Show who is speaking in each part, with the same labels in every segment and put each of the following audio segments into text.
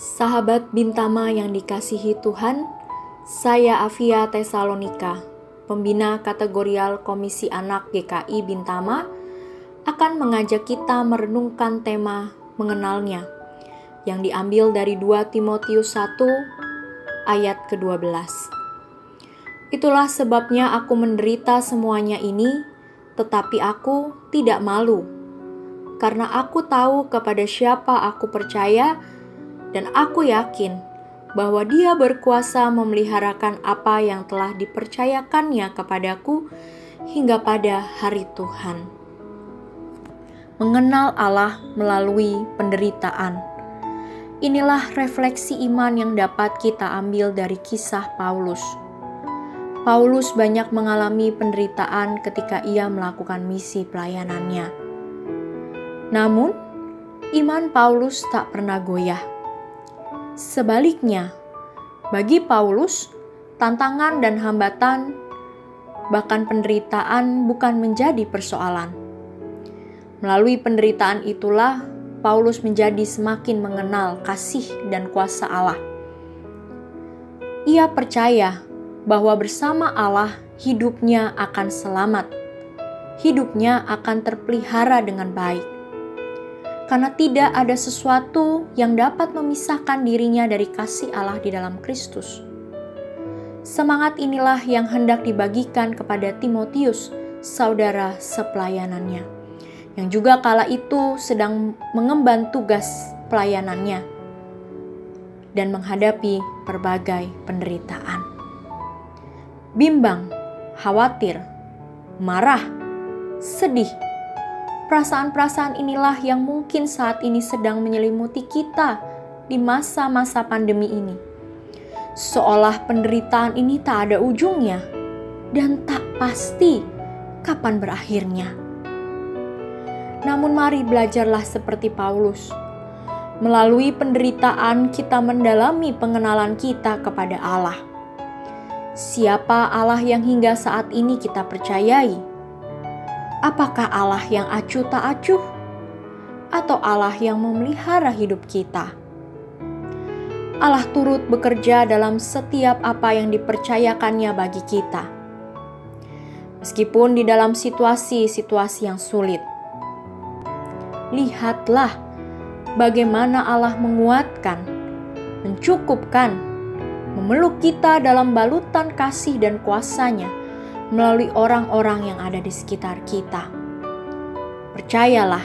Speaker 1: Sahabat Bintama yang dikasihi Tuhan, saya Avia Tesalonika, pembina kategorial Komisi Anak GKI Bintama, akan mengajak kita merenungkan tema mengenalnya yang diambil dari 2 Timotius 1 ayat ke-12. Itulah sebabnya aku menderita semuanya ini, tetapi aku tidak malu, karena aku tahu kepada siapa aku percaya dan aku yakin bahwa Dia berkuasa memeliharakan apa yang telah dipercayakannya kepadaku hingga pada hari Tuhan. Mengenal Allah melalui penderitaan. Inilah refleksi iman yang dapat kita ambil dari kisah Paulus. Paulus banyak mengalami penderitaan ketika ia melakukan misi pelayanannya. Namun, iman Paulus tak pernah goyah Sebaliknya, bagi Paulus, tantangan dan hambatan, bahkan penderitaan, bukan menjadi persoalan. Melalui penderitaan itulah Paulus menjadi semakin mengenal kasih dan kuasa Allah. Ia percaya bahwa bersama Allah hidupnya akan selamat, hidupnya akan terpelihara dengan baik karena tidak ada sesuatu yang dapat memisahkan dirinya dari kasih Allah di dalam Kristus. Semangat inilah yang hendak dibagikan kepada Timotius, saudara sepelayanannya, yang juga kala itu sedang mengemban tugas pelayanannya dan menghadapi berbagai penderitaan. Bimbang, khawatir, marah, sedih, Perasaan-perasaan inilah yang mungkin saat ini sedang menyelimuti kita di masa-masa pandemi ini. Seolah penderitaan ini tak ada ujungnya dan tak pasti kapan berakhirnya. Namun mari belajarlah seperti Paulus. Melalui penderitaan kita mendalami pengenalan kita kepada Allah. Siapa Allah yang hingga saat ini kita percayai? Apakah Allah yang acuh tak acuh? Atau Allah yang memelihara hidup kita? Allah turut bekerja dalam setiap apa yang dipercayakannya bagi kita. Meskipun di dalam situasi-situasi yang sulit. Lihatlah bagaimana Allah menguatkan, mencukupkan, memeluk kita dalam balutan kasih dan kuasanya melalui orang-orang yang ada di sekitar kita. Percayalah,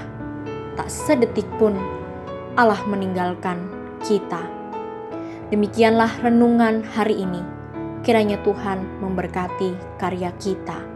Speaker 1: tak sedetik pun Allah meninggalkan kita. Demikianlah renungan hari ini. Kiranya Tuhan memberkati karya kita.